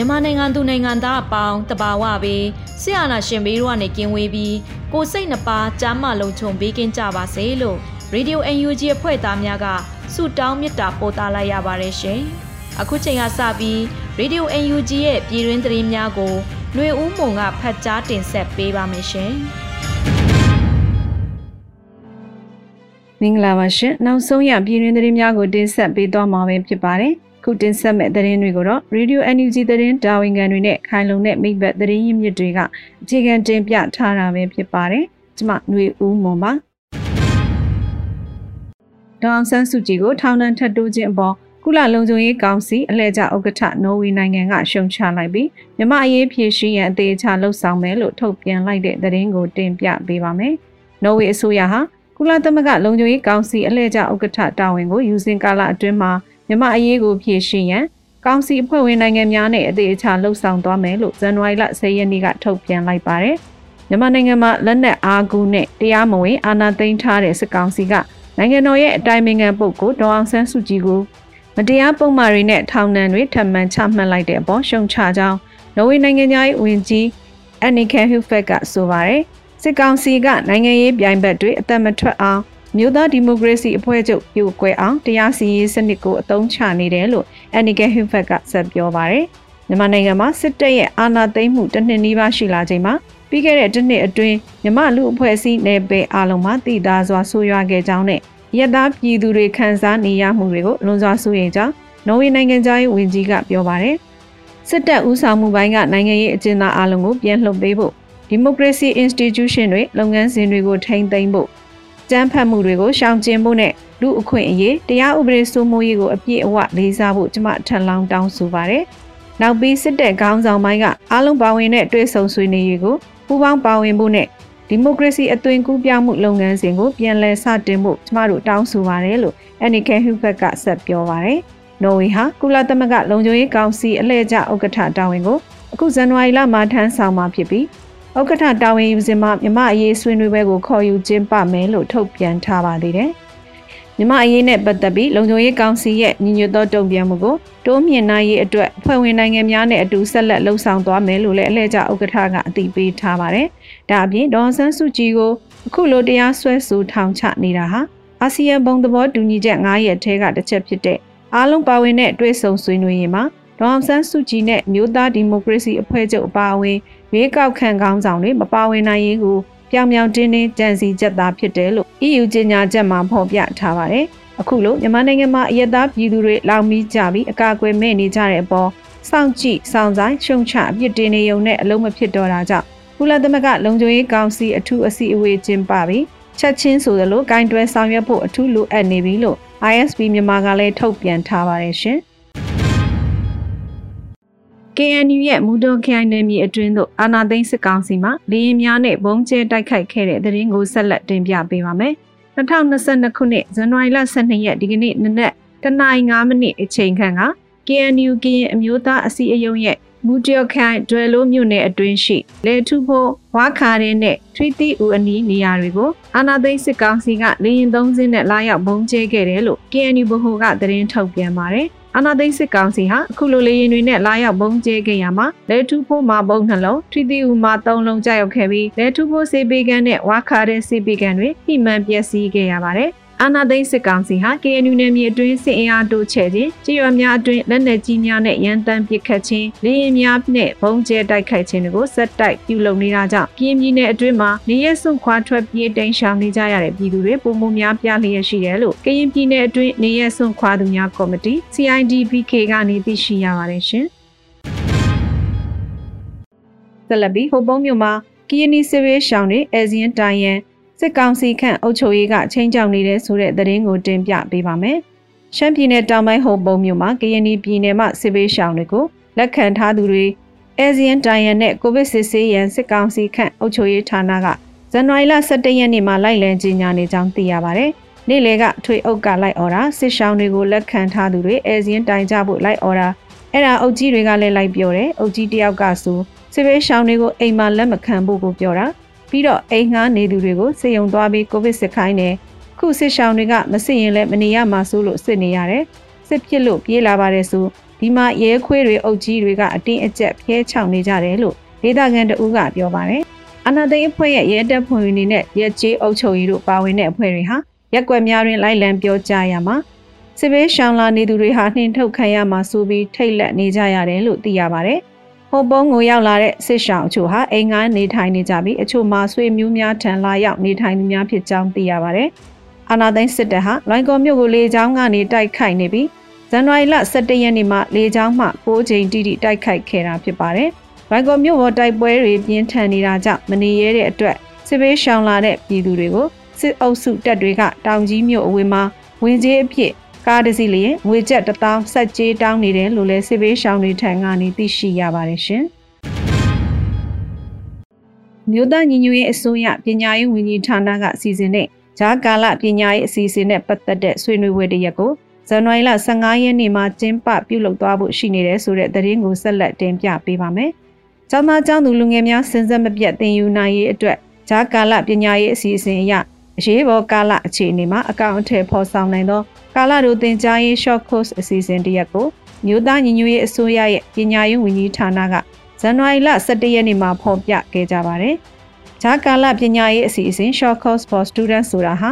မြန်မာနိုင်ငံသူနိုင်ငံသားအပေါင်းတဘာဝပေးဆရာနာရှင်ဘေးတို့ကနေကင်းဝေးပြီးကိုစိတ်နှပါကြားမလုံးချုံပေးကင်းကြပါစေလို့ Radio UNG အဖွဲ့သားများကဆုတောင်းမေတ္တာပို့သလိုက်ရပါတယ်ရှင်။အခုချိန်ကစပြီး Radio UNG ရဲ့ပြည်တွင်းသတင်းများကိုຫນွေဦးမုံကဖတ်ကြားတင်ဆက်ပေးပါမယ်ရှင်။မင်္ဂလာပါရှင်။နောက်ဆုံးရပြည်တွင်းသတင်းများကိုတင်ဆက်ပေးသွားမှာဖြစ်ပါတယ်။ ခုတင်ဆက်မဲ့သတင်းတွေကိုတော့ Radio NUG သတင်းတာဝန်ခံတွေနဲ့ခိုင်လုံတဲ့မိဘသတင်းရင်းမြစ်တွေကအခြေခံတင်ပြထားတာပဲဖြစ်ပါတယ်။ကျွန်မຫນွေဦးမွန်ပါ။ဒေါအောင်ဆန်းစုကြည်ကိုထောင်ဒဏ်ထပ်တိုးခြင်းအပေါ်ကုလလုံခြုံရေးကောင်စီအလှည့်ကျဥက္ကဋ္ဌနော်ဝေနိုင်ငံကရှုံချလိုက်ပြီးမြမအရေးဖြည့်ရှင်းရန်အသေးချလှုပ်ဆောင်မယ်လို့ထုတ်ပြန်လိုက်တဲ့သတင်းကိုတင်ပြပေးပါမယ်။နော်ဝေအစိုးရဟာကုလသမဂ္ဂလုံခြုံရေးကောင်စီအလှည့်ကျဥက္ကဋ္ဌတာဝန်ကိုယူစဉ်ကာလအတွင်းမှာ မြမအရေးကိုဖြည့်ရှင်းရန်ကောင်စီအဖွဲ့ဝင်နိုင်ငံများနဲ့အသေးအချာလှုပ်ဆောင်သွားမယ်လို့ဇန်နဝါရီလ10ရက်နေ့ကထုတ်ပြန်လိုက်ပါတယ်။မြန်မာနိုင်ငံမှာလက်နက်အားကူနဲ့တရားမဝင်အာဏာသိမ်းထားတဲ့စစ်ကောင်စီကနိုင်ငံတော်ရဲ့အတိုင်ပင်ခံပုဂ္ဂိုလ်ဒေါအောင်ဆန်းစုကြည်ကိုမတရားပုံမှားတွေနဲ့ထောင်ဒဏ်တွေထပ်မံချမှတ်လိုက်တဲ့အပေါ်ရှုံချကြောင်းနော်ဝေနိုင်ငံသားရေးဝန်ကြီးအန်နီကန်ဟူဖက်ကဆိုပါတယ်စစ်ကောင်စီကနိုင်ငံရေးပြိုင်ဘက်တွေအသက်မထွက်အောင် မြို့သားဒီမိုကရေစီအဖွဲ့ချုပ်ပြုတ်ကွဲအောင်တရားစီရင်စနစ်ကိုအသုံးချနေတယ်လို့အန်နီဂယ်ဟင်ဖက်ကဆက်ပြောပါတယ်။မြန်မာနိုင်ငံမှာစစ်တပ်ရဲ့အာဏာသိမ်းမှုတစ်နှစ်နီးပါးရှိလာချိန်မှာပြီးခဲ့တဲ့တစ်နှစ်အတွင်းမြမလူအဖွဲ့အစည်းနယ်ပယ်အလုံးမှာတည်သားစွာဆိုးရွားခဲ့ကြောင်းနဲ့ရက်သားပြည်သူတွေခံစားနေရမှုတွေကိုလွန်စွာစိုးရိမ်ကြောင်းနော်ဝေနိုင်ငံသားရေးဝန်ကြီးကပြောပါတယ်။စစ်တပ်ဦးဆောင်မှုပိုင်းကနိုင်ငံရေးအကျဉ်းသားအလုံးကိုပြန်လှုပ်ပေးဖို့ဒီမိုကရေစီ institution တွေလုပ်ငန်းစဉ်တွေကိုထိန်းသိမ်းဖို့ ကြမ်းဖက်မှုတွေကိုရှောင်ကျဉ်ဖို့နဲ့လူအခွင့်အရေးတရားဥပဒေစိုးမိုးရေးကိုအပြည့်အဝလေးစားဖို့ကျွန်မထပ်လောင်းတောင်းဆိုပါတယ်။နောက်ပြီးစစ်တပ်ခေါင်းဆောင်ပိုင်းကအားလုံးပါဝင်တဲ့တွဲဆုံဆွေးနွေးရေးကိုပူးပေါင်းပါဝင်ဖို့နဲ့ဒီမိုကရေစီအသွင်ကူးပြောင်းမှုလုပ်ငန်းစဉ်ကိုပြန်လည်စတင်ဖို့ကျမတို့တောင်းဆိုပါတယ်လို့အန်နီကန်ဟူဘက်ကဆက်ပြောပါတယ်။နော်ဝေဟာကုလသမဂ္ဂလုံခြုံရေးကောင်စီအလှည့်ကျဥက္ကဋ္ဌတာဝန်ကိုအခုဇန်နဝါရီလမှာထမ်းဆောင်မှာဖြစ်ပြီး ဥက္ကဋ္ဌတာဝန်ယူစဉ်မှာမြမအရေးဆွေးနွေးပွဲကိုခေါ်ယူကျင်းပမယ်လို့ထုတ်ပြန်ထားပါသေးတယ်။မြမအရေးနဲ့ပတ်သက်ပြီးလုံခြုံရေးကောင်စီရဲ့ညီညွတ်သောတုံ့ပြန်မှုကိုတိုးမြင့်နိုင်ရေးအတွက်ဖွဲ့ဝင်နိုင်ငံများနဲ့အတူဆက်လက်လှုံ့ဆော်သွားမယ်လို့လည်းအလှည့်ကျဥက္ကဋ္ဌကအတည်ပြုထားပါတယ်။ဒါအပြင်ဒေါ်ဆန်းစုကြည်ကိုအခုလိုတရားစွဲဆိုထောင်ချနေတာဟာအာဆီယံဘုံသဘောတူညီချက်9ရက်ထဲကတစ်ချက်ဖြစ်တဲ့အားလုံးပါဝင်တဲ့တွဲဆုံဆွေးနွေးရေးမှာဒေါအောင်ဆန်းစုကြည်နဲ့မြို့သားဒီမိုကရေစီအဖွဲ့ချုပ်အပါအဝင် ရွေးကောက်ခံခေါင်းဆောင်တွေမပါဝင်နိုင်ရေးကိုပြောင်ပြောင်တင်းတင်းကြံစီချက်သားဖြစ်တယ်လို့ EU ကြေညာချက်မှာဖော်ပြထားပါတယ်။အခုလိုမြန်မာနိုင်ငံမှာအယက်သားပြည်သူတွေလောင်မီးကြပြီးအကာအကွယ်မဲ့နေကြတဲ့အပေါ်စောင့်ကြည့်စောင့်ဆိုင်ရှုံချအပြစ်တင်နေုံနဲ့အလုံးမဖြစ်တော့တာကြောင့်ကုလသမဂ္ဂလုံခြုံရေးကောင်စီအထူးအစည်းအဝေးကျင်းပပြီးချက်ချင်းဆိုသလိုဂိုင်းတွဲဆောင်ရွက်ဖို့အထူးလိုအပ်နေပြီလို့ ISP မြန်မာကလည်းထုတ်ပြန်ထားပါတယ်ရှင်။ KNU ရဲ့မူတော်ခိုင်နယ်မြေအတွင်းသို့အာနာသိန်းစစ်ကောင်စီမှလေရင်များနဲ့ဘုံကျဲတိုက်ခိုက်ခဲ့တဲ့သတင်းကိုဆက်လက်တင်ပြပေးပါမယ်။2022ခုနှစ်ဇန်နဝါရီလ12ရက်ဒီကနေ့နနက်တနာရီ9မိနစ်အချိန်ခန့်က KNU ကရင်အမျိုးသားအစည်းအရုံးရဲ့မူတော်ခိုင်ဒွယ်လိုမြို့နယ်အတွင်းရှိလေထုဖို့ဝါခါရဲနဲ့ထွီတီဦးအနီးနေရာတွေကိုအာနာသိန်းစစ်ကောင်စီကလေရင်သုံးစင်းနဲ့လာရောက်ဘုံကျဲခဲ့တယ်လို့ KNU ဗဟိုကသတင်းထုတ်ပြန်ပါတယ်။ အာနာသိန်းစစ်ကောင်စီဟာအခုလိုလေရင်တွေနဲ့လာရောက်ပုံကျဲခဲ့ရမှာလဲထူဖို့မှာပုံနှလုံးထီတီဦးမှာ၃လုံးကြောက်ခဲ့ပြီးလဲထူဖို့စေပေကန်နဲ့ဝါခါတဲ့စေပေကန်တွေပြိမှန်ပျက်စီးခဲ့ရပါတယ် အာနာသိန်းစစ်ကောင်စီဟာ KNU နယ်မြေအတွင်းစစ်အင်အားတိုးချဲ့ခြင်းကြေးရွာများအတွင်းလက်နက်ကြီးများနဲ့ရန်တမ်းပစ်ခတ်ခြင်းလေယာဉ်များနဲ့ဘုံကျဲတိုက်ခိုက်ခြင်းတွေကိုဆက်တိုက်ပြုလုပ်နေတာကြောင့်ပြည်ပြည်နယ်အတွင်းမှာနေရစွန့်ခွာထွက်ပြေးတိမ်းရှောင်နေကြရတဲ့ပြည်သူတွေပုံမှုများပြားလျက်ရှိတယ်လို့ကရင်ပြည်နယ်အတွင်းနေရစွန့်ခွာသူများကော်မတီ CIDPK ကနေသိရှိရပါတယ်ရှင်။ဆက်လက်ပြီးဟိုပုံးမြို့မှာကီယနီစစ်ရေးရှောင်းတွေအဲဇီယန်တိုင်ယန် စစ်ကောင်စီခန့်အုပ်ချုပ်ရေးကချင်းကြောင်နေတဲ့ဆိုတဲ့သတင်းကိုတင်ပြပေးပါမယ်။ရှမ်းပြည်နယ်တောင်ပိုင်းဟိုပုံမြို့မှာကရင်ပြည်နယ်မှစစ်ဘေးရှောင်တွေကိုလက်ခံထားသူတွေအဲဇီယန်တိုင်ယန်နဲ့ကိုဗစ်စစ်ဆေးရန်စစ်ကောင်စီခန့်အုပ်ချုပ်ရေးဌာနကဇန်နဝါရီလ17ရက်နေ့မှာလိုက်လံကြေညာနေကြောင်းသိရပါတယ်။နေ့လေကထွေအုပ်ကလိုက်အော်တာစစ်ရှောင်းတွေကိုလက်ခံထားသူတွေအဲဇီယန်တိုင်ကြဖို့လိုက်အော်တာအဲ့ဒါအုပ်ကြီးတွေကလည်းလိုက်ပြောတယ်။အုပ်ကြီးတယောက်ကဆိုစစ်ဘေးရှောင်းတွေကိုအိမ်မှာလက်မခံဖို့ကိုပြောတာ။ ပြီးတော့အိမ်ငှားနေသူတွေကိုစေယုံသွားပြီးကိုဗစ်စစ်ခိုင်းတယ်ခုစစ်ရှောင်းတွေကမစစ်ရင်လည်းမနေရမှာဆိုလို့စစ်နေရတယ်စစ်ဖြစ်လို့ပြေးလာပါတယ်ဆိုဒီမှာရဲခွေးတွေအုပ်ကြီးတွေကအတင်းအကျပ်ဖျဲချောင်နေကြတယ်လို့ဒေသခံတဦးကပြောပါတယ်အနာသိအဖွဲ့ရဲ့ရဲတပ်ဖွဲ့ဝင်တွေနဲ့ရဲကျေးအုပ်ချုပ်ရေးတို့ပါဝင်တဲ့အဖွဲ့တွေဟာရက်ွက်များတွင်လိုက်လံပြောကြားရမှာစစ်ဘေးရှောင်းလာနေသူတွေဟာနှင်ထုတ်ခံရမှာဆိုပြီးထိတ်လက်နေကြရတယ်လို့သိရပါတယ် ဟိုပုံးကိုရောက်လာတဲ့စစ်ရှောင်းအချို့ဟာအိမ်ငန်းနေထိုင်နေကြပြီးအချို့မှာဆွေမျိုးများထံလာရောက်နေထိုင်သူများဖြစ်ကြောင်းသိရပါတယ်။အာနာသိန်းစစ်တပ်ဟာလွိုင်ကော်မြို့ကိုလေကြောင်းကနေတိုက်ခိုက်နေပြီးဇန်နဝါရီလ17ရက်နေ့မှာလေကြောင်းမှ6ချိန်တိတိတိုက်ခိုက်ခဲ့တာဖြစ်ပါတယ်။လွိုင်ကော်မြို့ပေါ်တိုက်ပွဲတွေပြင်းထန်နေတာကြောင့်မနေရတဲ့အတွက်စစ်ဘေးရှောင်လာတဲ့ပြည်သူတွေကိုစစ်အုပ်စုတပ်တွေကတောင်ကြီးမြို့အဝေးမှာဝင်ကြီးအဖြစ် ကားတစ်စီးလျင်ငွေကျပ်1000ဆက်ကြေးတောင်းနေတယ်လို့လည်းစစ်ဘေးရှောင်တွေထံကနေသိရှိရပါတယ်ရှင်။မြို့သားညီညွတ်ရေးအစိုးရပညာရေးဝန်ကြီးဌာနကစီစဉ်တဲ့ဂျာကာလပညာရေးအစီအစဉ်နဲ့ပတ်သက်တဲ့ဆွေးနွေးပွဲတရက်ကိုဇန်နဝါရီလ15ရက်နေ့မှာကျင်းပပြုလုပ်သွားဖို့ရှိနေတယ်ဆိုတဲ့သတင်းကိုဆက်လက်တင်ပြပေးပါမယ်။ကျောင်းသားကျောင်းသူလူငယ်များစဉ်ဆက်မပြတ်သင်ယူနိုင်ရေးအတွက်ဂျာကာလပညာရေးအစီအစဉ်အရ အရေးပေါ်ကာလအခြေအနေမှာအကောင့်အထည်ဖော်ဆောင်နိုင်သောကာလတို့သင်ကြားရေး short course အစီအစဉ်တရက်ကိုမြို့သားညီညွတ်ရေးအစိုးရရဲ့ပညာရေးဝန်ကြီးဌာနကဇန်နဝါရီလ17ရက်နေ့မှာဖော်ပြခဲ့ကြပါတယ်။ဂျာကာလပညာရေးအစီအစဉ် short course for students ဆိုတာဟာ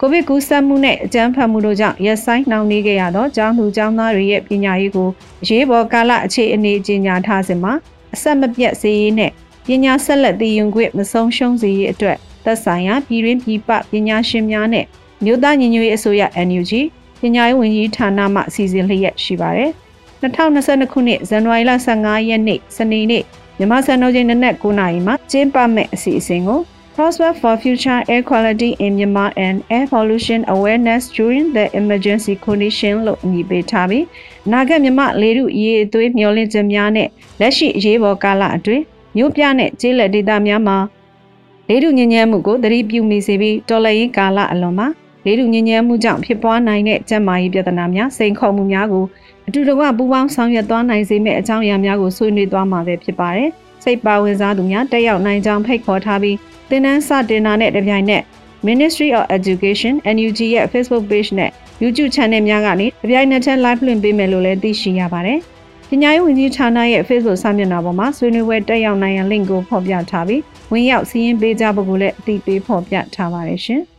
ကိုဗစ်ကူးစက်မှုနဲ့အကြမ်းဖက်မှုတို့ကြောင့်ရက်ဆိုင်နှောင့်နှေးခဲ့ရသောကျောင်းသူကျောင်းသားတွေရဲ့ပညာရေးကိုအရေးပေါ်ကာလအခြေအနေကြီးညာထားစဉ်မှာအဆက်မပြတ်စေရေးနဲ့ပညာဆက်လက်သိရင်ခွင့်မဆုံးရှုံးစေရေးအတွက် သက်ဆိုင်ရာပြည်တွင်းပြည်ပပညာရှင်များနဲ့မြို့သားညီညွတ်ရေးအစိုးရ NUG ပညာရေးဝန်ကြီးဌာနမှအစီအစဉ်လျက်ရှိပါတယ်။2022ခုနှစ်ဇန်နဝါရီလ15ရက်နေ့စနေနေ့မြန်မာစံတော်ချိန်နနက်9:00နာရီမှာကျင်းပမယ့်အစီအစဉ်ကို Prosper for Future Air Quality in Myanmar and Air Pollution Awareness During the Emergency Condition လို့အမည်ပေးထားပြီးနာဂတ်မြမလေထုရေအသွေးမျောလင့်ချက်များနဲ့လက်ရှိအရေးပေါ်ကာလအတွင်းမြို့ပြနဲ့ကျေးလက်ဒေသများမှာ လေထုညဉ့်ညမ်းမှုကိုသတိပြုမိစေပြီးတော်လှန်ရေးကာလအလွန်မှာလေထုညဉ့်ညမ်းမှုကြောင့်ဖြစ်ပွားနိုင်တဲ့ကျန်းမာရေးပြဿနာများစိန်ခေါ်မှုများကိုအတူတကွပူးပေါင်းဆောင်ရွက်သွားနိုင်စေမယ့်အကြောင်းအရာများကိုဆွေးနွေးသွားမှာပဲဖြစ်ပါတယ်။စိတ်ပါဝင်စားသူများတက်ရောက်နိုင်ကြောင်းဖိတ်ခေါ်ထားပြီးသင်တန်းစတင်တာနဲ့တပြိုင်နက် Ministry of Education NUG ရဲ့ Facebook page နဲ့ YouTube channel များကနေတပြိုင်နက်တည်း live လွှင့်ပေးမယ်လို့လည်းသိရှိရပါတယ်။ပညာရေးဝန်ကြီးဌာနရဲ့ Facebook စာမျက်နှာပေါ်မှာဆွေးနွေးပွဲတက်ရောက်နိုင်ရန် link ကိုဖော်ပြထားပြီး ဝင်ရောက်စီးရင်ပေးကြဖို့ကိုလည်းအတိပေးဖော်ပြထားပါတယ်ရှင်။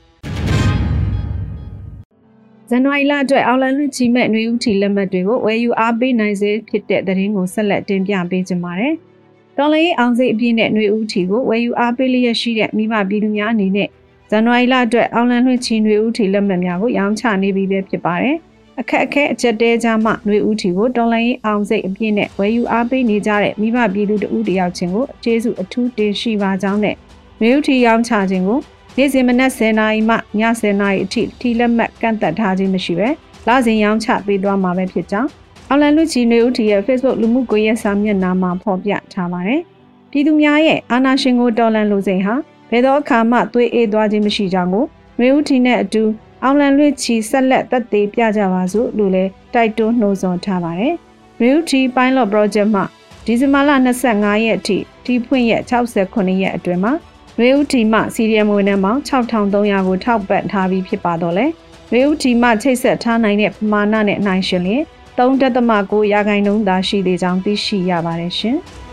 ဇန်နဝါရီလအတွက်အောက်လန်လွင့်ချီမဲ့နှွေဦးထီလက်မှတ်တွေကိုဝယ်ယူအားပေးနိုင်စေဖြစ်တဲ့သတင်းကိုဆက်လက်တင်ပြပေးကြပါမယ်။တော်လည်းအောင်စိတ်အပြည့်နဲ့နှွေဦးထီကိုဝယ်ယူအားပေးလျက်ရှိတဲ့မိဘပြည်သူများအနေနဲ့ဇန်နဝါရီလအတွက်အောက်လန်လွင့်ချီနှွေဦးထီလက်မှတ်များကိုရောင်းချနေပြီပဲဖြစ်ပါတယ်။ အခက်အခဲအချက်တဲကြမှຫນွေဦးထီကိုတော်လိုင်းအောင်စိတ်အပြည့်နဲ့ဝယ်ယူအားပေးနေကြတဲ့မိဘပြည်သူတဦးတယောက်ချင်းကိုအကျေးဇူးအထူးတင်ရှိပါကြောင်းနဲ့ຫນွေဦးထီရောင်းချခြင်းကိုနေ့စဉ်မနက်10:00နာရီမှည10:00နာရီအထိထီလက်မှတ်ကန့်သက်ထားခြင်းမရှိပဲလစဉ်ရောင်းချပေးသွားမှာပဲဖြစ်ကြောင်းအောင်လန်လူချီနေဦးထီရဲ့ Facebook လူမှုကွန်ရက်စာမျက်နှာမှာဖော်ပြထားပါတယ်။ပြည်သူများရဲ့အာဏာရှင်ကိုတော်လှန်လိုစိတ်ဟာဘယ်တော့အခါမှသွေးအေးသွားခြင်းမရှိကြောင်းကိုနေဦးထီနဲ့အတူ အောင်လန်လွှချီဆက်လက်သက်သေပြကြပါစို့လို့လည်းတိုက်တွန်းနှိုးဆော်ထားပါတယ်။ Real T Pilot Project မှဒီဇင်ဘာလ25ရက်အထိဒီဖွင့်ရက်68ရက်အတွင်းမှာရေဦးတီမှစီရီယမ်ဝင်နှန်းပေါင်း6300ကိုထောက်ပံ့ထားပြီးဖြစ်ပါတော့လေရေဦးတီမှချိတ်ဆက်ထားနိုင်တဲ့ပမာဏနဲ့နှိုင်းယှဉ်လျင်3.9ရာခိုင်နှုန်းသာရှိသေးကြောင်းသိရှိရပါတယ်ရှင်။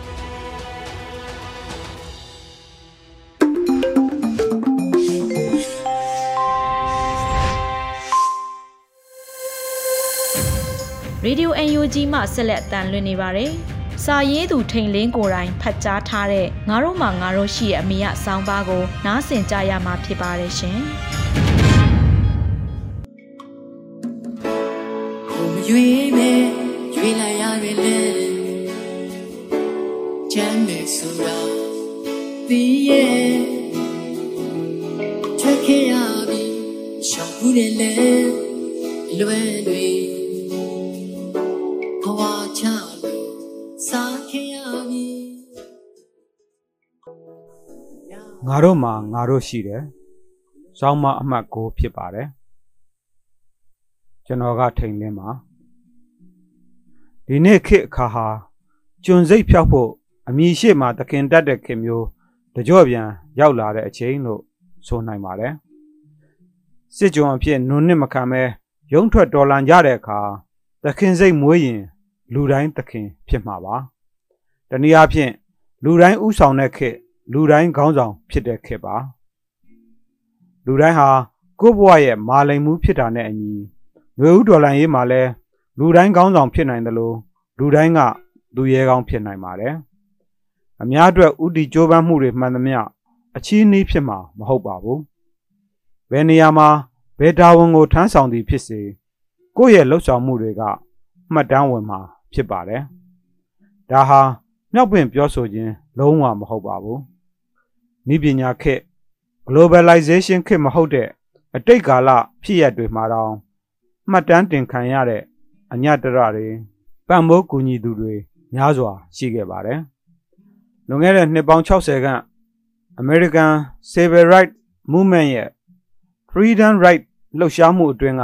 Radio UNG မှဆက်လက်တန်လွှင့်နေပါတယ်။စာရေးသူထိန်လင်းကိုယ်တိုင်ဖတ်ကြားထားတဲ့ငါတို့မှငါတို့ရှိရဲ့အမိရဆောင်းပါးကိုနားဆင်ကြရမှာဖြစ်ပါတယ်ရှင်။ရွေးမယ်ရွေးလိုက်ရတယ်လေချမ်းမယ်ဆိုတာဒီရဲ့ချက်ခဲ့ရပြီရှောင်ဘူးတယ်လေလွယ်တွေ တို့မှာငါတို့ရှိတယ်။စောင်းမအမှတ်6ဖြစ်ပါတယ်။ကျွန်တော်ကထိန်လင်းပါဒီနေ့ခေတ်အခါဟာကျွန်စိတ်ဖြောက်ဖို့အမိရှိမှတခင်တက်တဲ့ခင်မျိုးတကြော့ပြန်ရောက်လာတဲ့အချိန်လို့ဆိုနိုင်ပါတယ်စစ်ကြုံအဖြစ်နုံနစ်မခံမဲရုံးထွက်တော်လန်ကြတဲ့အခါတခင်စိတ်မွေးရင် လူတိုင်းတခင်ဖြစ်မှာပါတနည်းအားဖြင့်လူတိုင်းဥဆောင်တဲ့ခေတ် လူတိုင်းခေါင်းဆောင်ဖြစ်တဲ့ခေတ်ပါလူတိုင်းဟာကိုယ့်ဘဝရဲ့မာလိမ်မှုဖြစ်တာနဲ့အညီຫນွေဥဒေါ်လန်ရေးမှာလဲလူတိုင်းကောင်းဆောင်ဖြစ်နိုင်တယ်လို့လူတိုင်းကသူရဲကောင်းဖြစ်နိုင်ပါတယ်။အများအတွက်ဥတီကြိုးပမ်းမှုတွေမှန်သမျှအချီးနှီးဖြစ်မှာမဟုတ်ပါဘူး။ဘယ်နေရာမှာဘယ်တာဝန်ကိုထမ်းဆောင်သည်ဖြစ်စေကိုယ့်ရဲ့လှုပ်ဆောင်မှုတွေကမှတ်တမ်းဝင်မှာဖြစ်ပါတယ်။ဒါဟာမြောက်ပင်ပြောဆိုခြင်းလုံးဝမဟုတ်ပါဘူး။ ဤပညာခေတ် globalization ခေတ်မဟုတ်တဲ့အတိတ်ကာလဖြစ်ရပ်တွေမှာတောင်မှတ်တမ်းတင်ခံရတဲ့အညတရတွေပံ့ပိုးကူညီသူတွေများစွာရှိခဲ့ပါတယ်။လွန်ခဲ့တဲ့နှစ်ပေါင်း60ခန့် American Civil Rights Movement ရဲ့ Freedom Right လှုပ်ရှားမှုအတွင်းက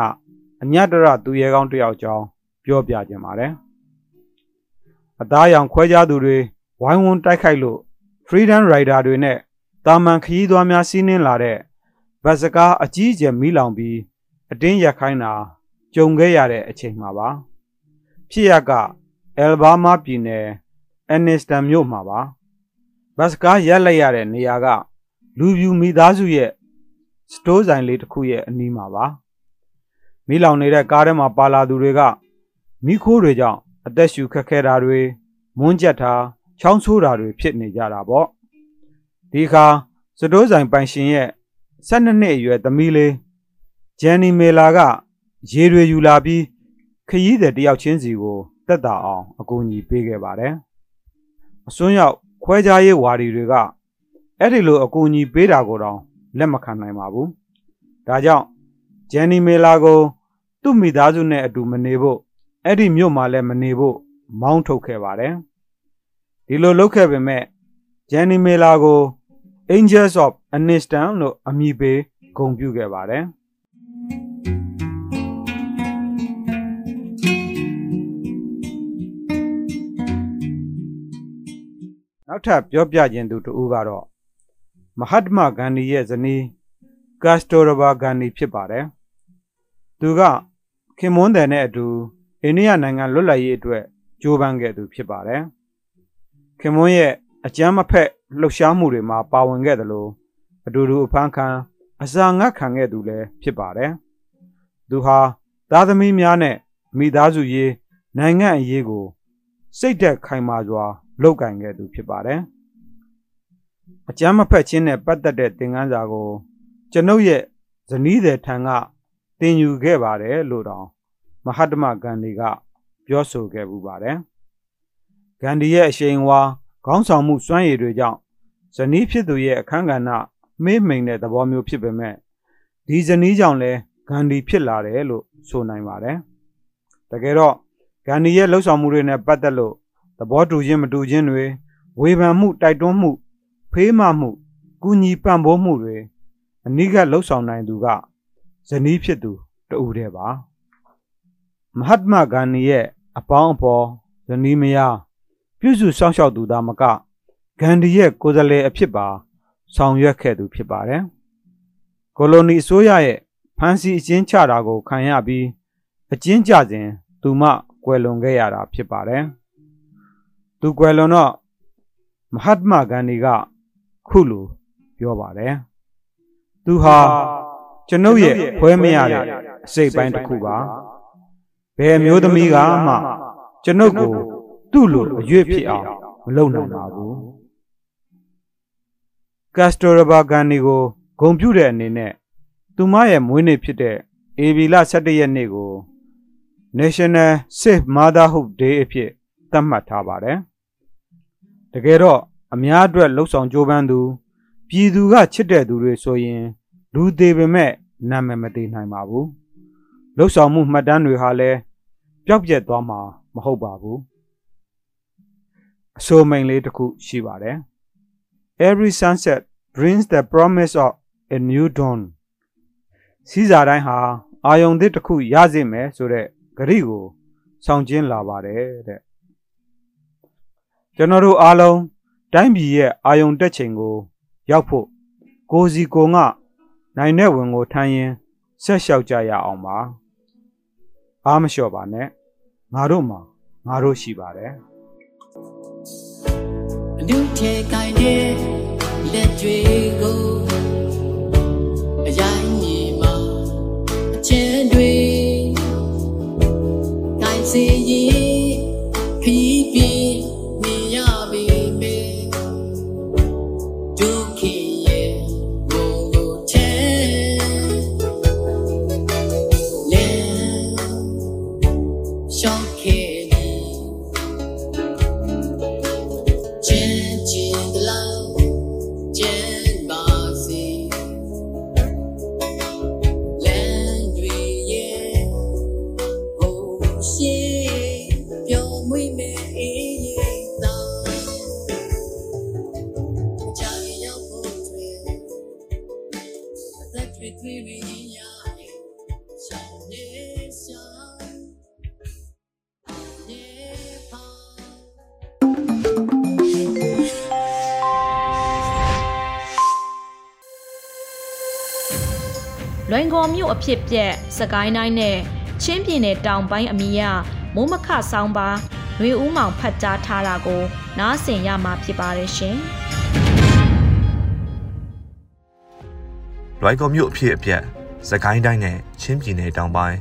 အညတရသူရဲကောင်းတယောက်ကြောင်းပြောပြခြင်းပါတယ်။အသားရောင်ခွဲခြားသူတွေဝိုင်းဝန်းတိုက်ခိုက်လို့ Freedom Rider တွေနဲ့ တာမန်ခရီးသွားများစီးနင်းလာတဲ့ဗတ်စကားအကြီးအကျယ်မိလောင်ပြီးအတင်းရက်ခိုင်းတာကြုံခဲ့ရတဲ့အချိန်မှာပါဖြစ်ရကအယ်ဘားမားပြည်နယ်အန်နစ္စတန်မြို့မှာပါဘတ်စကားရက်လိုက်ရတဲ့နေရာက လူပြူမိသားစုရဲ့စတိုးဆိုင်လေးတစ်ခုရဲ့အနီးမှာပါမိလောင်နေတဲ့ကားထဲမှာပါလာသူတွေကမိခိုးတွေကြောင့်အသက်ရှူခက်ခဲတာတွေမွန်းကြက်တာချောင်းဆိုးတာတွေဖြစ်နေကြတာပေါ့ ဒီခါစတိုးဆိုင်ပိုင်ရှင်ရဲ့12နှစ်အရွယ်သမီးလေးဂျန်နီမေလာကရေတွေယူလာပြီးခရီးသည်တယောက်ချင်းစီကိုတက်တာအောင်အကူအညီပေးခဲ့ပါတယ်။အစွန်းရောက်ခွဲခြားရေးဝါဒီတွေကအဲ့ဒီလိုအကူအညီပေးတာကိုတော့လက်မခံနိုင်ပါဘူး။ဒါကြောင့်ဂျန်နီမေလာကို သူ့မိသားစုနဲ့အတူမနေဖို့အဲ့ဒီမြို့မှာလည်းမနေဖို့မောင်းထုတ်ခဲ့ပါတယ်။ဒီလိုလုပ်ခဲ့ပေမဲ့ဂျန်နီမေလာကို Angels of Anistan လို့အမည်ပေးဂုဏ်ပြုခဲ့ပါတယ်။နောက်ထပ်ပြောပြခြင်းသူတူကတော့မဟတ်မဂန္ဒီရဲ့ဇနီးကတ်စတိုရဘာဂန္ဒီဖြစ်ပါတယ်။သူကခင်မွန်းတယ်နဲ့အတူအိန္ဒိယနိုင်ငံလွတ်လပ်ရေးအတွက်ကြိုးပမ်းခဲ့သူဖြစ်ပါတယ်။ခင်မွန်းရဲ့အကြမ်းမဖက် လှုပ်ရှားမှုတွေမှာပါဝင်ခဲ့တယ်လို့အတူတူအဖမ်းခံအစာငတ်ခံခဲ့သူလည်းဖြစ်ပါတယ်။သူဟာသားသမီးများနဲ့မိသားစုရေးနိုင်ငံအရေးကို စိတ်သက်ခိုင်မာစွာလုပ်ကင်ခဲ့သူဖြစ်ပါတယ်။အကျမ်းမဖက်ခြင်းနဲ့ပတ်သက်တဲ့သင်ခန်းစာကို ကျွန်ုပ်ရဲ့ဇနီးတဲ့ထံကသင်ယူခဲ့ပါတယ်လို့တောင်မဟာတမဂန္ဒီကပြောဆိုခဲ့ပူပါတယ်။ဂန္ဒီရဲ့အရှိန်ဝါ ခေါင်းဆောင်မှုစွမ်းရည်တွေကြောင့်ဇနီးဖြစ်သူရဲ့အခန်းကဏ္ဍမေးမိန်တဲ့သဘောမျိုးဖြစ်ပေမဲ့ဒီဇနီးကြောင့်လဲဂန္ဒီဖြစ်လာတယ်လို့ဆိုနိုင်ပါတယ်။တကယ်တော့ဂန္ဒီရဲ့လှုပ်ဆောင်မှုတွေနဲ့ပတ်သက်လို့သဘောတူခြင်းမတူခြင်းတွေဝေဖန်မှုတိုက်တွန်းမှု ဖေးမမှုကူညီပံ့ပိုးမှုတွေအနိကလှုပ်ဆောင်နိုင်သူကဇနီးဖြစ်သူတူတဲ့ပါမဟတ်မဂန္ဒီရဲ့အပေါင်းအဖော်ဇနီးမယား ပြုစုစောင့်ရှောက်သူသားမကဂန္ဒီရဲ့ကိုယ်စားလှယ်အဖြစ်ပါဆောင်ရွက်ခဲ့သူဖြစ်ပါတယ်ကိုလိုနီအစိုးရရဲ့ဖမ်းဆီးအကျဉ်းချတာကိုခံရပြီးအကျဉ်းကျစဉ်သူမကွယ်လွန်ခဲ့ရတာဖြစ်ပါတယ်သူကွယ်လွန်တော့မဟတ်မဂန္ဒီကခုလိုပြောပါတယ်သူဟာကျွန်ုပ်ရဲ့ဖွဲမရတဲ့အစိတ်ပိုင်းတစ်ခုပါဘယ်အမျိုးသမီးကမှကျွန်ုပ်ကို သူ့လိုအရွေ့ဖြစ်အောင်မလုပ်နိုင်ပါဘူးကက်စတိုရဘာဂန်နီကိုဂုံပြုတဲ့အနေနဲ့သူမရဲ့မွေးနေ့ဖြစ်တဲ့ဧပြီလ17ရက်နေ့ကို National Safe Motherhood Day အဖြစ်သတ်မှတ်ထားပါတယ်။တကယ်တော့အများအတွက်လှုပ်ဆောင်ကြိုးပမ်းသူပြည်သူကချစ်တဲ့သူတွေဆိုရင် လူသေးပေမဲ့နာမည်မသေးနိုင်ပါဘူး။လှုပ်ဆောင်မှုမှတ်တမ်းတွေဟာလည်းပျောက်ပြက်သွားမှာမဟုတ်ပါဘူး။ အဆိုမိန်လေးတစ်ခုရှိပါတယ်။ Every sunset brings the promise of a new dawn စီးစာတိုင်းဟာအာယုံသစ်တစ်ခုရစေမယ်ဆိုတဲ့ဂရိကိုဆောင်ကျင်းလာပါတယ်တဲ့ကျွန်တော်တို့အားလုံးတိုင်းပြည်ရဲ့အာယုံတက်ချိန်ကို ရောက်ဖို့ကိုစီကိုငါနိုင်တဲ့ဝင်ကိုထမ်းရင်ဆက်လျှောက်ကြရအောင်ပါအားမလျှော့ပါနဲ့ငါတို့မှာငါတို့ရှိပါတယ် အနုထဲကိုင်းတဲ့လက်တွေကိုအရိုင်းမြေမှာအချမ်းတွေကိုင်းစေရင် လွိုင်ကော်မြို့အဖြစ်ပြက်စကိုင်းတိုင်းနဲ့ချင်းပြည်နယ်တောင်ပိုင်းအမီရမိုးမခဆောင်းပါຫນွေဦးမောင်ဖတ်ကြားထားတာကို နားဆင်ရမှာဖြစ်ပါတယ်ရှင်။ လွိုင်ကော်မြို့အဖြစ်အပျက်စကိုင်းတိုင်းနဲ့ချင်းပြည်နယ်တောင်ပိုင်း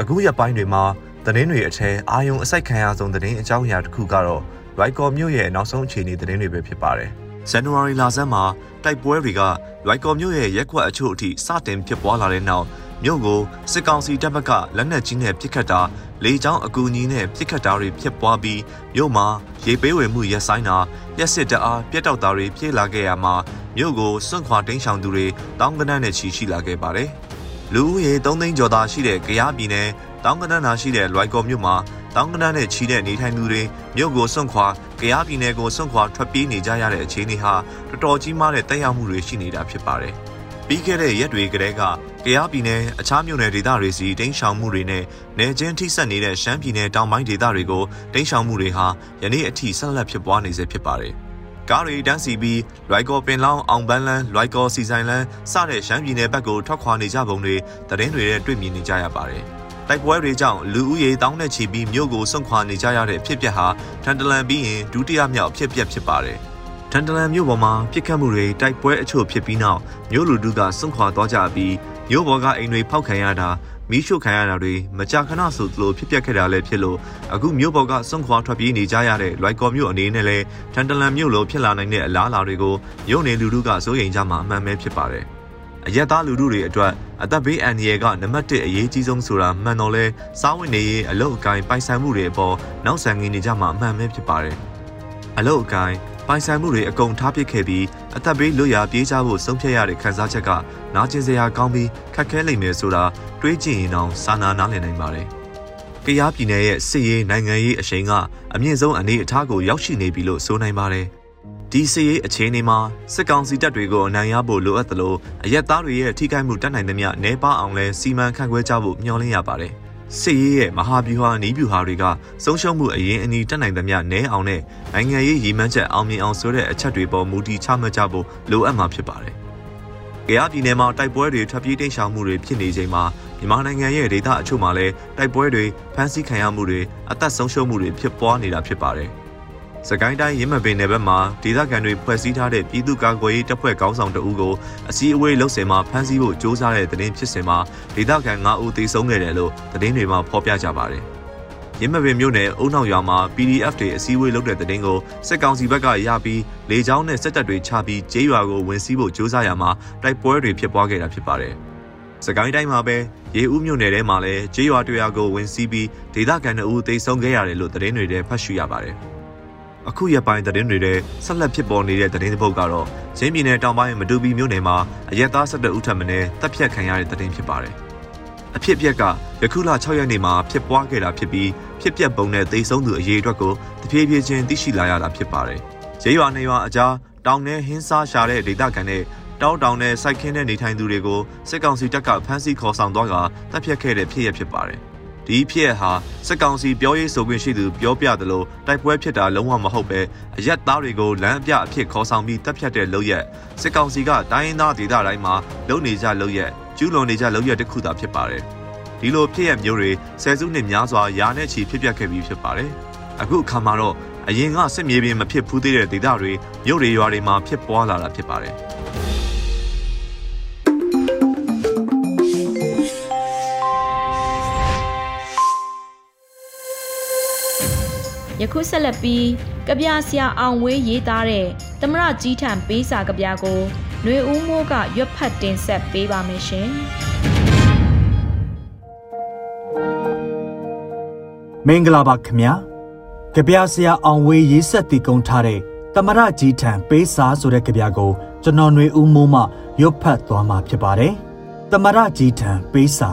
အခုရက်ပိုင်းတွေမှာသတင်းတွေအထက်အာယုံအစိုက်ခံရဆုံးသတင်းအကြောင်းအရာတစ်ခုကတော့လွိုင်ကော်မြို့ရဲ့နောက်ဆုံးအခြေအနေသတင်းတွေပဲဖြစ်ပါတယ်။ဇန်နဝါရီလဆန်းမှာတိုက်ပွဲတွေကလွိုင်ကော်မြို့ရဲ့ရက်ကွက်အချို့အထိစတင်ဖြစ်ပွားလာတဲ့နောက်မြို့ကိုစစ်ကောင်စီတပ်ဘက်ကလက်နက်ကြီးနဲ့ပစ်ခတ်တာလေကြောင်းအကူအညီနဲ့ပစ်ခတ်တာတွေဖြစ်ပွားပြီးမြို့မှာရေပေးဝယ်မှုရပ်ဆိုင်းတာလျှက်စစ်တအားပြတ်တောက်တာတွေဖြစ်လာခဲ့ရမှာ မြို့ကိုစွန့်ခွာတိမ်းရှောင်သူတွေတောင်းကနန်းနဲ့ချီရှိလာခဲ့ပါတယ်။လူဦးရေ3သိန်းကျော်သာရှိတဲ့ကရားပြည်နယ်တောင်းကနန်းသာရှိတဲ့လွိုင်ကော်မြို့မှာတောင်းကနန်းနဲ့ချီတဲ့နေထိုင်သူတွေမြို့ကိုစွန့်ခွာကရားပြည်နယ်ကိုစွန့်ခွာထွက်ပြေးနေကြရတဲ့အခြေအနေဟာတော်တော်ကြီးမားတဲ့တက်ရောက်မှုတွေရှိနေတာဖြစ်ပါတယ်။ပြီးခဲ့တဲ့ရက်တွေကတည်းကကရားပြည်နယ်အခြားမြို့နယ်ဒေသတွေစီတိမ်းရှောင်မှုတွေနဲ့နယ်ချင်းထိဆက်နေတဲ့ရှမ်းပြည်နယ်တောင်ပိုင်းဒေသတွေကိုတိမ်းရှောင်မှုတွေဟာယနေ့အထိဆက်လက်ဖြစ်ပွားနေစေဖြစ်ပါတယ်။ ကားတွေတန်းစီပြီးလွိုက်ကော်ပင်လောင်းအောင်ပန်းလန်းလွိုက်ကော်စီဆိုင်လန်းစတဲ့ရှမ်းပြည်နယ်ဘက်ကိုထွက်ခွာနေကြပုံတွေသတင်းတွေနဲ့တွေ့မြင်နေကြရပါတယ်။တိုက်ပွဲတွေကြောင့်လူဦးရေတောင်းနဲ့ချီပြီးမြို့ကိုစွန့်ခွာနေကြရတဲ့ဖြစ်ပျက်ဟာထန်တလန်ပြီးရင်ဒုတိယမြောက်ဖြစ်ပျက်ဖြစ်ပါတယ်။ထ န်တလန်မြို့ပေါ်မှာပြစ်ခတ်မှုတွေတိုက်ပွဲအချို့ဖြစ်ပြီးနောက်မြို့လူထုကစွန့်ခွာသွားကြပြီးမြို့ပေါ်ကအိမ်တွေဖောက်ခံရတာမီးရှို့ခံရတာတွေမကြာခဏဆိုသလိုဖြစ်ပျက်ခဲ့တာလည်းဖြစ်လို့အခုမြို့ပေါ်ကစွန့်ခွာထွက်ပြေးနေကြရတဲ့လွိုက်ကော်မြို့အနေနဲ့လည်းထန်တလန်မြို့လိုဖြစ်လာနိုင်တဲ့အလားအလာတွေကိုမြို့နယ်လူထုကစိုးရိမ်ကြမှာအမှန်ပဲဖြစ်ပါတယ်။အရက်သားလူထုတွေအတွက်အသက်ဘေးအန္တရာယ်ကနံပါတ်1အရေးကြီးဆုံးဆိုတာမှန်တော့လဲစားဝင်နေရေးအလုတ်အကိုင်းပိုင်ဆိုင်မှုတွေအပေါ်နောက်ဆံငင်းနေကြမှာအမှန်ပဲဖြစ်ပါတယ်။အလုတ်အကိုင်း ပိုင်ဆိုင်မှုတွေအကုန်ထားပစ်ခဲ့ပြီးအသက်ဘေးလွတ်ရာပြေးကြဖို့ဆုံးဖြတ်ရတဲ့ခံစားချက်ကနာကျင်စရာကောင်းပြီးခက်ခဲလိမ့်မယ်ဆိုတာတွေးကြည့်ရင်တော့စာနာနားလည်နိုင်ပါတယ်။ကရားပြည်နယ်ရဲ့စစ်ရေးနိုင်ငံရေးအရှိန်ကအမြင့်ဆုံးအနေအထားကိုရောက်ရှိနေပြီလို့ဆိုနိုင်ပါတယ်။ဒီစစ်ရေးအခြေအနေမှာစစ်ကောင်စီတပ်တွေကိုအနိုင်ရဖို့လိုအပ်သလိုအရက်သားတွေရဲ့ထိခိုက်မှုတတ်နိုင်သမျှနှဲပါအောင်လဲစီမံခန့်ခွဲကြဖို့မျှော်လင့်ရပါတယ်။ စစ်ရေးရဲ့မဟာဗျူဟာနီးဗျူဟာတွေကဆုံးရှုံးမှုအရင်အနီးတက်နိုင်သမျှနဲအောင်နဲ့နိုင်ငံရေးရည်မှန်းချက်အောင်မြင်အောင်ဆိုတဲ့အချက်တွေပေါ်မူတည်ချမှတ်ကြဖို့လိုအပ်မှာဖြစ်ပါတယ်။ကြရပြည်နယ်မှာတိုက်ပွဲတွေထပ်ပြေးတိမ်းရှောင်မှုတွေဖြစ်နေချိန်မှာမြန်မာနိုင်ငံရဲ့ဒေသအချို့မှာလည်းတိုက်ပွဲတွေဖမ်းဆီးခံရမှုတွေအသက်ဆုံးရှုံးမှုတွေဖြစ်ပွားနေတာဖြစ်ပါတယ်။ စကိုင်းတိုင်းရင်းမပင်နယ်ဘက်မှာဒေသခံတွေဖွဲ့စည်းထားတဲ့ပြည်သူ့ကာကွယ်ရေးတပ်ဖွဲ့ခေါင်းဆောင်တဦးကိုအစည်းအဝေးလှုပ်ဆင်မှာဖမ်းဆီးဖို့ကြိုးစားတဲ့တဲ့တင်ဖြစ်စဉ်မှာဒေသခံ၅ဦးသေဆုံးခဲ့တယ်လို့သတင်းတွေမှာဖော်ပြကြပါတယ်။ရင်းမပင်မြို့နယ်အုံနောက်ရွာမှာ PDF တွေအစည်းအဝေးလုပ်တဲ့တဲ့တင်ကိုစစ်ကောင်စီဘက်ကရပြီးလေကြောင်းနဲ့စစ်တပ်တွေချပြီးကျေးရွာကိုဝင်စီးဖို့ကြိုးစားရမှာတိုက်ပွဲတွေဖြစ်ပွားခဲ့တာဖြစ်ပါတယ်။စကိုင်းတိုင်းမှာပဲရေဦးမြို့နယ်ထဲမှာလည်းကျေးရွာတရွာကိုဝင်စီးပြီးဒေသခံအုပ်သိမ်းဆုံးခဲ့ရတယ်လို့သတင်းတွေထဲဖတ်ရှုရပါတယ်။ အခုရပိုင်းသတင်းတွေထဲဆက်လက်ဖြစ်ပေါ်နေတဲ့သတင်းတစ်ပုဒ်ကတော့ရင်းပြည်နယ်တောင်ပိုင်းမတူပီမြို့နယ်မှာအရက်သား၁၁ဦးထပ်မံတပ်ဖြတ်ခံရတဲ့သတင်းဖြစ်ပါတယ်။အဖြစ်အပျက်ကယခုလ6ရက်နေ့မှာဖြစ်ပွားခဲ့တာဖြစ်ပြီးဖြစ်ပျက်ပုံနဲ့သိဆုံးသူအရေးအတွက်ကိုတဖြည်းဖြည်းချင်းသိရှိလာရတာဖြစ်ပါတယ်။ကျေးရွာနေရွာအကြားတောင်ထဲဟင်းစားရှာတဲ့ဒေသခံတွေတောင်းတောင်နဲ့စိုက်ခင်းတဲ့နေထိုင်သူတွေကိုစစ်ကောင်စီတပ်ကဖမ်းဆီးခေါ်ဆောင်သွားကတပ်ဖြတ်ခဲ့တဲ့ဖြစ်ရဖြစ်ပါတယ်။ ဒီဖြစ်ရဟာစစ်ကောင်စီပြောရေးဆိုခွင့်ရှိသူပြောပြသလိုတိုက်ပွဲဖြစ်တာလုံးဝမဟုတ်ပဲအရက်သားတွေကိုလမ်းအပြအဖြစ်ခေါ်ဆောင်ပြီးတပ်ဖြတ်တဲ့လုပ်ရက်စစ်ကောင်စီကတိုင်းရင်းသားဒေသတိုင်းမှာလုံနေကြလုပ်ရက်ကျူးလွန်နေကြလုပ်ရက်တစ်ခုသာဖြစ်ပါတယ်။ဒီလိုဖြစ်ရမျိုးတွေဆယ်စုနှစ်များစွာယာနဲ့ချီဖြစ်ပျက်ခဲ့ပြီးဖြစ်ပါတယ်။အခုအခါမှာတော့အရင်ကစစ်မြေပြင်မဖြစ်ဖူးသေးတဲ့ဒေသတွေမြို့တွေရွာတွေမှာဖြစ်ပွားလာတာဖြစ်ပါတယ်။ ယခုဆက်လက်ပြီးကဗျာဆရာအောင်ဝေးရေးသားတဲ့သမရကြီးထံပေးစာကဗျာကိုနှွေဦးမိုးကရွက်ဖတ်တင်ဆက်ပေးပါမယ်ရှင်။မင်္ဂလာပါခင်ဗျာ။ကဗျာဆရာအောင်ဝေးရေးဆက်တည်ကုန်းထားတဲ့သမရကြီးထံပေးစာဆိုတဲ့ကဗျာကိုကျွန်တော်နှွေဦးမိုးမှရွက်ဖတ်သွားမှာဖြစ်ပါတယ်။သမရကြီးထံပေးစာ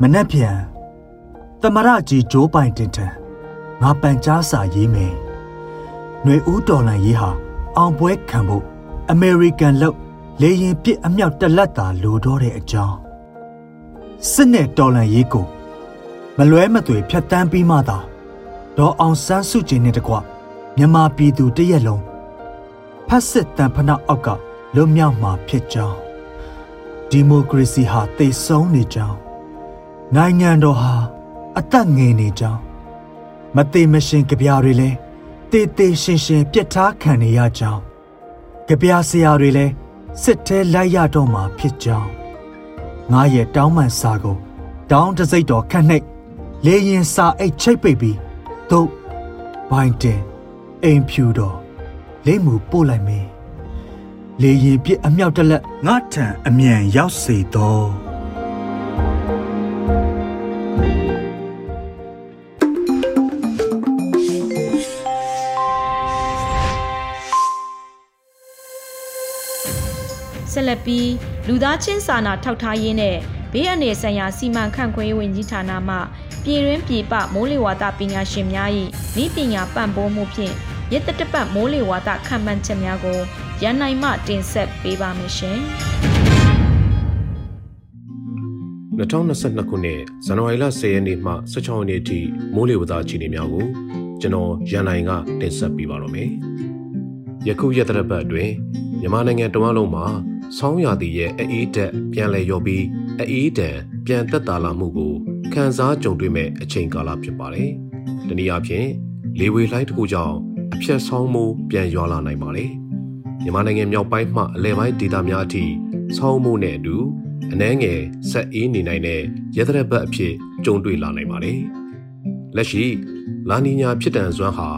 မနက်ဖြန်သမရကြီးဂျိုးပိုင်တင်ထံ ငါပန်ကြားစာရေးမယ်။ຫນွေဦးတော်လန်ရေးဟာအောင်ပွဲခံဖို့အမေရိကန်လောက်လေရင်ပစ်အမြောက်တလက်တာလိုတော့တဲ့အကြောင်းစစ်နဲ့တော်လန်ရေးကိုမလွဲမသွေဖြတ်တန်းပြီးမှသာဒေါ်အောင်ဆန်းစုကြည်နဲ့တကွမြန်မာပြည်သူတရက်လုံးဖက်စစ်တန်ဖနာအောက်ကလွတ်မြောက်မှာဖြစ်ကြောင်းဒီမိုကရေစီဟာတည်ဆုံးနေကြောင်းနိုင်ငံတော်ဟာအသက်ငယ်နေကြောင်း မသေးမရှင်ကြပြားတွေလည်းတေးသေးရှင်ရှင်ပြစ်ထားခံနေရကြောင်းကြပြားဆရာတွေလည်းစစ်ထဲလိုက်ရတော့မှာဖြစ်ကြောင်းငါရဲ့တောင်းပန်စာကိုတောင်းတစိတ်တော်ခန့်နှိပ်လေရင်စာအိတ်ချိတ်ပိတ်ပြီးသို့ဘိုင်တင်အိမ်ဖြူတော်လိမ့်မှုပို့လိုက်မင်းလေရင်ပြစ်အမြောက်တလက်ငါထံအမြန်ရောက်စေတော့ လက်ပြီးလူသားချင်းစာနာထောက်ထားရေးနဲ့ဘေးအန္တရာယ်ဆိုင်ရာစီမံခန့်ခွဲရေးဝန်ကြီးဌာနမှပြည်တွင်းပြည်ပမိုးလေဝသပညာရှင်များ၏ဤပညာပံ့ပိုးမှုဖြင့်ရစ်တတပတ်မိုးလေဝသခံမှန်းချက်များကိုရန်နိုင်မှတင်ဆက်ပေးပါမယ်ရှင်။2022ခုနှစ်ဇန်နဝါရီလ10ရက်နေ့မှ16ရက်နေ့ထိမိုးလေဝသအခြေအနေများကိုကျွန်တော်ရန်နိုင်ကတင်ဆက်ပေးပါတော့မယ်။ယခုရက်သတ္တပတ်အတွင်းမြန်မာနိုင်ငံတဝန်းလုံးမှာ ဆောင်းရာသီရဲ့အေးတက်ပြန်လည်ရောပြီးအေးတန်ပြန်သက်သာလာမှုကိုခန်းစားကြုံတွေ့မဲ့အချိန်ကာလဖြစ်ပါတယ်။တနည်းအားဖြင့်လေဝေလှိုင်းတစ်ခုကြောင့်အဖြတ်ဆောင်းမှုပြန်ရွာလာနိုင်ပါတယ်။မြန်မာနိုင်ငံမြောက်ပိုင်းမှအလဲပိုင်းဒေသများအထိဆောင်းမှုနဲ့အတူအနှဲငယ်ဆက်အေးနေနိုင်တဲ့ရသရဘတ်အဖြစ်ကြုံတွေ့လာနိုင်ပါတယ်။လက်ရှိလာနီညာဖြစ်တန်စွမ်းဟာ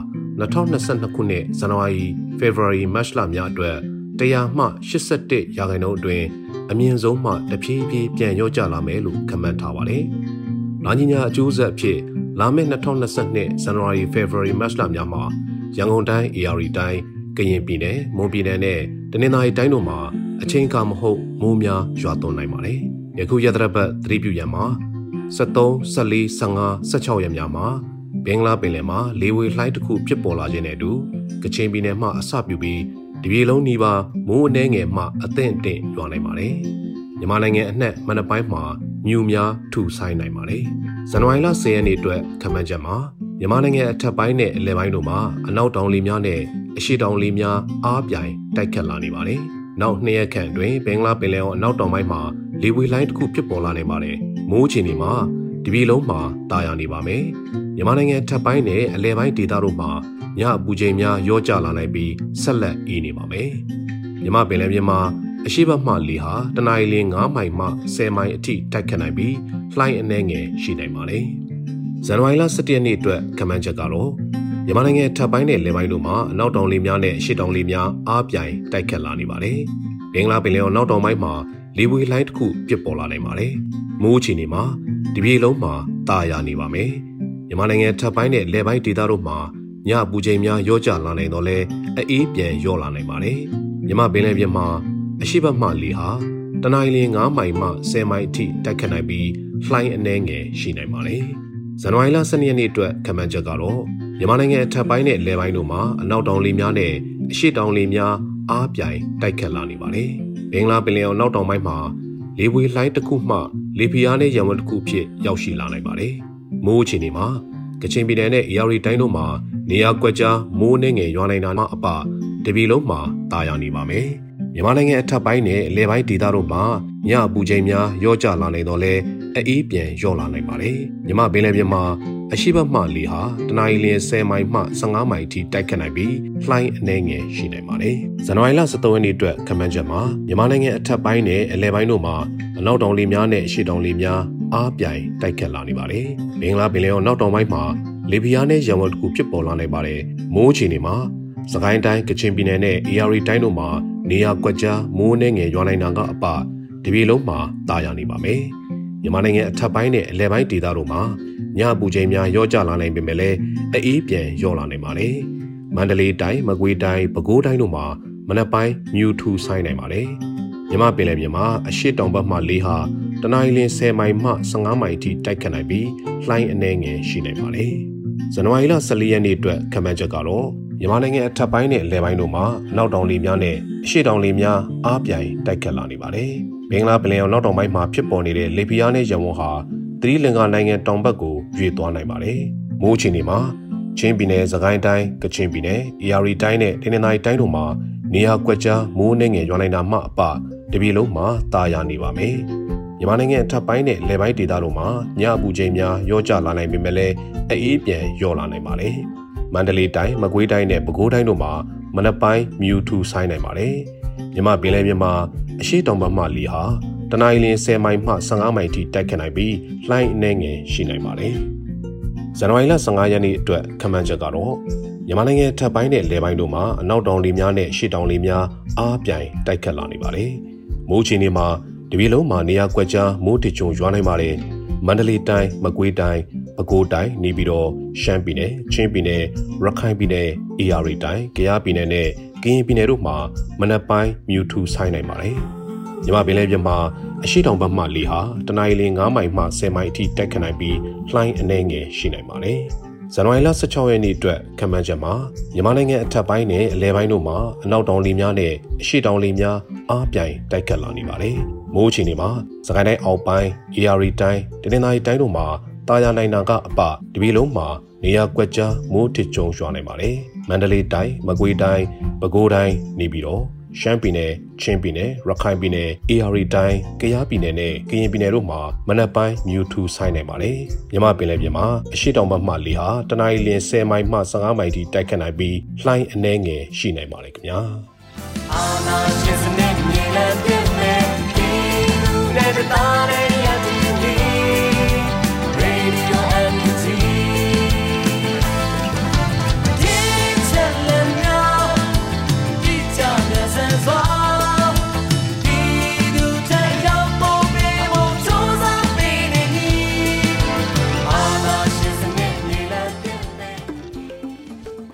2022ခုနှစ်ဇန်နဝါရီဖေဖော်ဝါရီမတ်လများအတွက် 100မှ81ရာခိုင်နှုန်းအတွင်းအမြင့်ဆုံးမှတဖြည်းဖြည်းပြန်လျော့ကျလာမယ်လို့ခန့်မှန်းထားပါတယ်။လာညီညာအကျိုးဆက်အဖြစ်လာမယ့်2022ဇန်နဝါရီဖေဖော်ဝါရီမတ်လများမှာရန်ကုန်တိုင်း AR တိုင်းကရင်ပြည်နယ်မွန်ပြည်နယ်နဲ့တနင်္သာရီတိုင်းတို့မှာအချိန်အခါမဟုတ်မိုးများရွာသွန်းနိုင်ပါတယ်။ယခုရသရပတ်သတိပြုရန်မှာ73 14 15 16ရက်များမှာဘင်္ဂလားပင်လယ်မှာလေဝေလှိုင်းတစ်ခုဖြစ်ပေါ်လာခြင်းနဲ့အတူကချင်ပြည်နယ်မှအစပြုပြီး တပြေလုံးနီးပါးမိုးအနှဲငယ်မှအသင့်အင့်ရွာနိုင်ပါတယ်။မြန်မာနိုင်ငံအနှံ့မနက်ပိုင်းမှာမြူများထူဆိုင်နိုင်ပါတယ်။ဇန်နဝါရီလ10ရက်နေ့အတွက်ခန့်မှန်းချက်မှာမြန်မာနိုင်ငံအထက်ပိုင်းနဲ့အလယ်ပိုင်းတို့မှာအနောက်တောင်လေများနဲ့အရှေ့တောင်လေများအားပြိုင်တိုက်ခတ်လာနေပါတယ်။နောက်နှစ်ရက်ခန့်အတွင်းဘင်္ဂလားပင်လယ်အော်အနောက်တောင်ပိုင်းမှာလေဝေလှိုင်းတစ်ခုဖြစ်ပေါ်လာနေပါတယ်။မိုးချင်တွေမှာ တပြည်လုံးမှာတာယာနေပါမယ်မြန်မာနိုင်ငံထပ်ပိုင်းနဲ့အလဲပိုင်းဒေသတို့မှာညအပူချိန်များရောကျလာနိုင်ပြီးဆက်လက်အေးနေပါမယ်မြန်မာပင်လယ်ပြင်မှာအရှိတ်မှလေဟာတနအီလ9မိုင်မှ10မိုင်အထိတိုက်ခတ်နိုင်ပြီးလှိုင်းအနှဲငယ်ရှိနိုင်ပါတယ်ဇန်နဝါရီလ17ရက်နေ့အတွက်ကမန်းချက်ကတော့မြန်မာနိုင်ငံထပ်ပိုင်းနဲ့လယ်ပိုင်းတို့မှာအနောက်တောင်လေများနဲ့အရှေ့တောင်လေများအားပြိုင်တိုက်ခတ်လာနေပါတယ်။ဘင်္ဂလားပင်လယ်အော်နောက်တောင်ပိုင်းမှာ လေပွေလှိုင်းတစ်ခုပြစ်ပေါ်လာနိုင်ပါတယ်။မိုးအခြေအနေမှာဒီပြေလုံးမှာတာယာနေပါမယ်။မြန်မာနိုင်ငံထပ်ပိုင်းနဲ့လယ်ပိုင်းဒေသတို့မှာညပူချိန်များရောကျလာနိုင်တော့လဲအေးပြန်ရောလာနိုင်ပါတယ်။မြမပင်လယ်ပြင်မှာအရှိတ်ဘက်မှလေဟာတနင်္လာနေ့9မိုင်မှ10မိုင်အထိတိုက်ခတ်နိုင်ပြီးလှိုင်းအနှဲငယ်ရှိနိုင်ပါတယ်။ဇန်နဝါရီလ12ရက်နေ့အတွက်ခန့်မှန်းချက်ကတော့မြန်မာနိုင်ငံအထက်ပိုင်းနဲ့လယ်ပိုင်းတို့မှာအနောက်တောင်လေများနဲ့အရှေ့တောင်လေများအားပြိုင်တိုက်ခတ်လာနေပါတယ်။ ဘင်္ဂလားပင်လယ်အော်နောက်တောင်ပိုင်းမှာလေပွေလှိုင်းတစ်ခုမှလေပြားနဲ့ရံဝတ်တစ်ခုဖြစ်ရောက်ရှိလာနိုင်ပါတယ်။မိုးအခြေအနေမှာကချင်ပြည်နယ်နဲ့အေရီတိုင်းတို့မှာနေရာကွက်ကြားမိုးနှင်းငယ်ရွာနိုင်တာမှအပတပြည်လုံးမှာတာယာနေပါမယ်။ မြန်မာနိုင်ငံအထက်ပိုင်းနဲ့အလဲပိုင်းဒေသတို့မှာညအပူချိန်များရောကျလာနိုင်တော့လဲအေးပြန်ရောလာနိုင်ပါတယ်။မြမပင်လယ်ပြင်မှာအရှိတ်မှလေဟာတနအီလ10မိုင်မှ15မိုင်အထိတိုက်ခတ်နိုင်ပြီးလှိုင်းအနှဲငယ်ရှိနိုင်ပါတယ်။ဇန်နဝါရီလ23ရက်နေ့အတွက်ခန့်မှန်းချက်မှာမြန်မာနိုင်ငံအထက်ပိုင်းနဲ့အလဲပိုင်းတို့မှာအနောက်တောင်လေများနဲ့အရှေ့တောင်လေများအားပြိုင်တိုက်ခတ်လာနေပါတယ်။ဘင်္ဂလားပင်လယ်အော်နောက်တောင်ပိုင်းမှာလေပြင်းနဲ့ရံဝတ်တခုဖြစ်ပေါ်လာနိုင်ပါတယ်။မိုးအခြေအနေမှာစကိုင်းတိုင်းကချင်ပြည်နယ်နဲ့ AR တိုင်းတို့မှာ နေရာကွက်ကြားမိုးနှဲငယ်ရွာနိုင်တာကအပဒီပြည်လုံးမှာတာယာနေပါမယ်။မြန်မာနိုင်ငံအထက်ပိုင်းနဲ့အလဲပိုင်းဒေသတို့မှာညပူချိန်များရောကျလာနိုင်ပေမဲ့လည်းအေးပြန်ရောလာနိုင်ပါတယ်။မန္တလေးတိုင်းမကွေးတိုင်းပဲခူးတိုင်းတို့မှာမနက်ပိုင်းမြူထူဆိုင်နိုင်ပါတယ်။မြမပင်လယ်ပြင်မှာအရှိတောင်ဘက်မှလေးဟာတနင်္လာနေ့10မိုင်မှ15မိုင်အထိတိုက်ခတ်နိုင်ပြီးလှိုင်းအနှဲငယ်ရှိနိုင်ပါတယ်။ဇန်နဝါရီလ14ရက်နေ့အတွက်ခန့်မှန်းချက်ကတော့ မြန်မာနိုင်ငံအထက်ပိုင်းနဲ့အလယ်ပိုင်းတို့မှာအနောက်တောင်လေများနဲ့အရှေ့တောင်လေများအားပြိုင်တိုက်ခတ်လာနေပါတယ်။ဘင်္ဂလားပင်လယ်အော်နောက်တောင်ပိုင်းမှာဖြစ်ပေါ်နေတဲ့လေပြင်းအားနဲ့ရံဝန်းဟာသီရိလင်္ကာနိုင်ငံတောင်ဘက်ကိုရွေ့သွားနိုင်ပါတယ်။မိုးချင်နေမှာချင်းပြည်နယ်၊စကိုင်းတိုင်း၊ကချင်ပြည်နယ်၊အေရီတိုင်းနဲ့တနင်္သာရီတိုင်းတို့မှာနေရာကွက်ကြားမိုးနှင်းငယ်ရွာနိုင်တာမှအပတပြည်လုံးမှာတာယာနေပါမယ်။မြန်မာနိုင်ငံအထက်ပိုင်းနဲ့လယ်ပိုင်းဒေသတို့မှာညအပူချိန်များရောကျလာနိုင်ပေမဲ့လည်းအေးပြန်ရောလာနိုင်ပါတယ်။ မန္တလေးတိုင်း၊မကွေးတိုင်းနဲ့ပဲခူးတိုင်းတို့မှာမနက်ပိုင်းမြူထူဆိုင်နိုင်ပါတယ်။မြမပင်လယ်ပြင်မှာအရှိတောင်ဘက်မှလီဟာတနင်္လာနေ့10မိုင်မှ15မိုင်ထိတိုက်ခတ်နိုင်ပြီးလှိုင်းအနှဲငယ်ရှိနိုင်ပါတယ်။ဇန်နဝါရီလ15ရက်နေ့အတွက်ခန့်မှန်းချက်ကတော့မြန်မာနိုင်ငံထပ်ပိုင်းနဲ့လယ်ပိုင်းတို့မှာအနောက်တောင်လေများနဲ့ရှေ့တောင်လေများအားပြိုင်တိုက်ခတ်လာနေပါတယ်။မိုးချီနေမှာတပြည်လုံးမှာနေရာကွက်ကြားမိုးတကြုံရွာနိုင်ပါတယ်။မန္တလေးတိုင်း၊မကွေးတိုင်း၊ပဲခူးတိုင်းနေပြီးတော့ရှမ်းပြည်နယ်၊ချင်းပြည်နယ်၊ရခိုင်ပြည်နယ်၊အေရီတိုင်း၊ကယားပြည်နယ်နဲ့ကရင်ပြည်နယ်တို့မှာမနက်ပိုင်းမြူထူဆိုင်နိုင်ပါတယ်။မြမပင်လယ်ပြင်မှာအရှိတောင်ဘက်မှလေဟာတနအီလ9မိုင်မှ10မိုင်အထိတက်ခတ်နိုင်ပြီးလှိုင်းအနှဲငယ်ရှိနိုင်ပါတယ်။ဇန်နဝါရီလ16ရက်နေ့အတွက်ခန့်မှန်းချက်မှာမြန်မာနိုင်ငံအထက်ပိုင်းနဲ့အလဲပိုင်းတို့မှာအနောက်တောင်လေများနဲ့အရှေ့တောင်လေများအားပြိုင်တိုက်ခတ်လာနေပါတယ်။မိုးအခြေအနေမှာစကိုင်းတိုင်းအောက်ပိုင်း၊ AR တိုင်း၊တနင်္သာရီတိုင်းတို့မှာ တာယာနိုင်တာကအပတပြည်လုံးမှာနေရာကွက်ကြားမိုးထစ်ကြုံရွာနိုင်ပါတယ်။မန္တလေးတိုင်း၊မကွေးတိုင်း၊ပဲခူးတိုင်းနေပြီးတော့ရှမ်းပြည်နယ်၊ချင်းပြည်နယ်၊ရခိုင်ပြည်နယ်၊အေရီတိုင်း၊ကယားပြည်နယ်နဲ့ကရင်ပြည်နယ်တို့မှာမနက်ပိုင်းမြူထူဆိုင်နိုင်ပါတယ်။မြမပင်လယ်ပြင်မှာအရှိတောင်ဘက်မှလေဟာတနအီလ10မိုင်မှ15မိုင်ထိတိုက်ခတ်နိုင်ပြီးလှိုင်းအနှဲငယ်ရှိနိုင်ပါတယ်ခင်ဗျာ။အာနာရှင်စနေမြေလံပြည့်မဲ့ဒီလူနဲ့တားတဲ့